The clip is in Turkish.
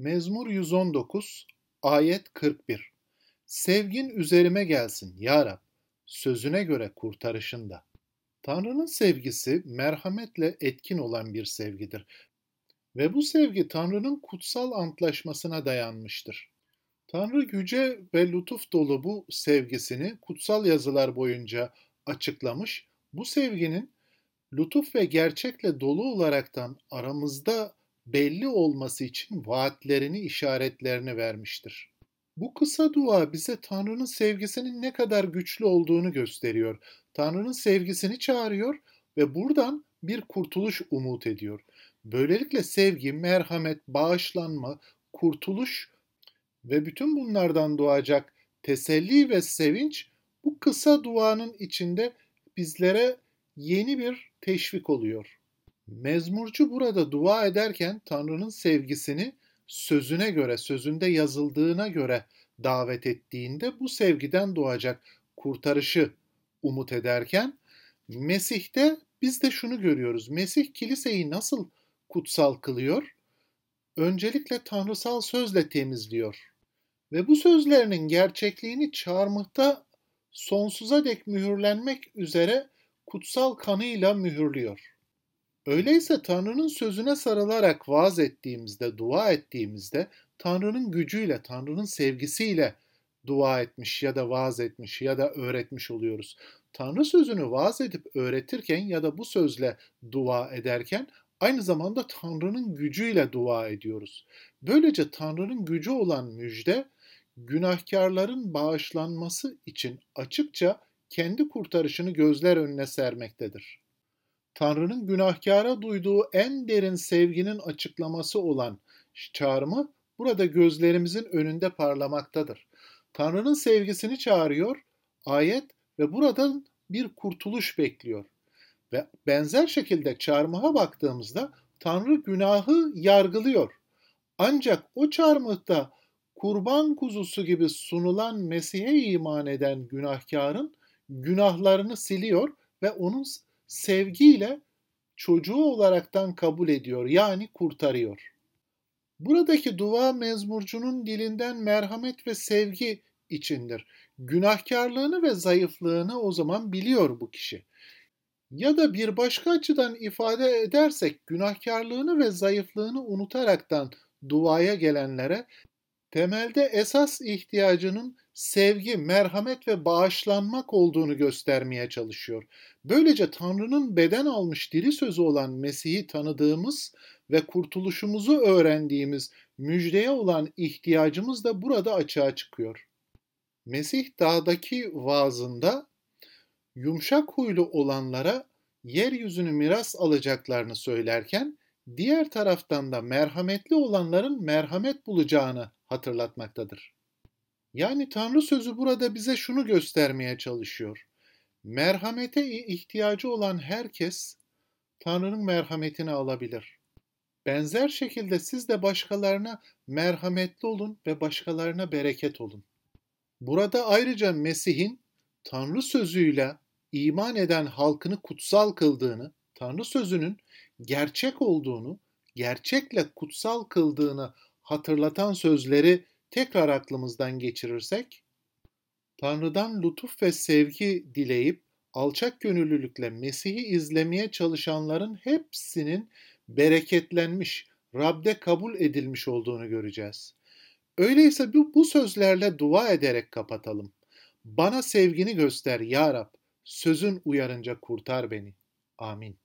Mezmur 119, ayet 41. Sevgin üzerime gelsin ya Rab, sözüne göre kurtarışında. Tanrı'nın sevgisi merhametle etkin olan bir sevgidir. Ve bu sevgi Tanrı'nın kutsal antlaşmasına dayanmıştır. Tanrı yüce ve lütuf dolu bu sevgisini kutsal yazılar boyunca açıklamış. Bu sevginin lütuf ve gerçekle dolu olaraktan aramızda belli olması için vaatlerini, işaretlerini vermiştir. Bu kısa dua bize Tanrı'nın sevgisinin ne kadar güçlü olduğunu gösteriyor. Tanrı'nın sevgisini çağırıyor ve buradan bir kurtuluş umut ediyor. Böylelikle sevgi, merhamet, bağışlanma, kurtuluş ve bütün bunlardan doğacak teselli ve sevinç bu kısa duanın içinde bizlere yeni bir teşvik oluyor. Mezmurcu burada dua ederken Tanrı'nın sevgisini sözüne göre, sözünde yazıldığına göre davet ettiğinde bu sevgiden doğacak kurtarışı umut ederken Mesih'te biz de şunu görüyoruz. Mesih kiliseyi nasıl kutsal kılıyor? Öncelikle tanrısal sözle temizliyor. Ve bu sözlerinin gerçekliğini çarmıhta sonsuza dek mühürlenmek üzere kutsal kanıyla mühürlüyor. Öyleyse Tanrı'nın sözüne sarılarak vaaz ettiğimizde, dua ettiğimizde Tanrı'nın gücüyle, Tanrı'nın sevgisiyle dua etmiş ya da vaaz etmiş ya da öğretmiş oluyoruz. Tanrı sözünü vaaz edip öğretirken ya da bu sözle dua ederken aynı zamanda Tanrı'nın gücüyle dua ediyoruz. Böylece Tanrı'nın gücü olan müjde günahkarların bağışlanması için açıkça kendi kurtarışını gözler önüne sermektedir. Tanrı'nın günahkara duyduğu en derin sevginin açıklaması olan çağrımı burada gözlerimizin önünde parlamaktadır. Tanrı'nın sevgisini çağırıyor ayet ve buradan bir kurtuluş bekliyor. Ve benzer şekilde çarmıha baktığımızda Tanrı günahı yargılıyor. Ancak o çarmıhta kurban kuzusu gibi sunulan Mesih'e iman eden günahkarın günahlarını siliyor ve onun sevgiyle çocuğu olaraktan kabul ediyor yani kurtarıyor. Buradaki dua mezmurcunun dilinden merhamet ve sevgi içindir. Günahkarlığını ve zayıflığını o zaman biliyor bu kişi. Ya da bir başka açıdan ifade edersek günahkarlığını ve zayıflığını unutaraktan duaya gelenlere temelde esas ihtiyacının sevgi, merhamet ve bağışlanmak olduğunu göstermeye çalışıyor. Böylece Tanrı'nın beden almış diri sözü olan Mesih'i tanıdığımız ve kurtuluşumuzu öğrendiğimiz müjdeye olan ihtiyacımız da burada açığa çıkıyor. Mesih dağdaki vaazında yumuşak huylu olanlara yeryüzünü miras alacaklarını söylerken diğer taraftan da merhametli olanların merhamet bulacağını hatırlatmaktadır. Yani Tanrı sözü burada bize şunu göstermeye çalışıyor. Merhamete ihtiyacı olan herkes Tanrı'nın merhametini alabilir. Benzer şekilde siz de başkalarına merhametli olun ve başkalarına bereket olun. Burada ayrıca Mesih'in Tanrı sözüyle iman eden halkını kutsal kıldığını, Tanrı sözünün gerçek olduğunu, gerçekle kutsal kıldığını hatırlatan sözleri tekrar aklımızdan geçirirsek, Tanrı'dan lütuf ve sevgi dileyip alçak gönüllülükle Mesih'i izlemeye çalışanların hepsinin bereketlenmiş, Rab'de kabul edilmiş olduğunu göreceğiz. Öyleyse bu, bu sözlerle dua ederek kapatalım. Bana sevgini göster ya Rab, sözün uyarınca kurtar beni. Amin.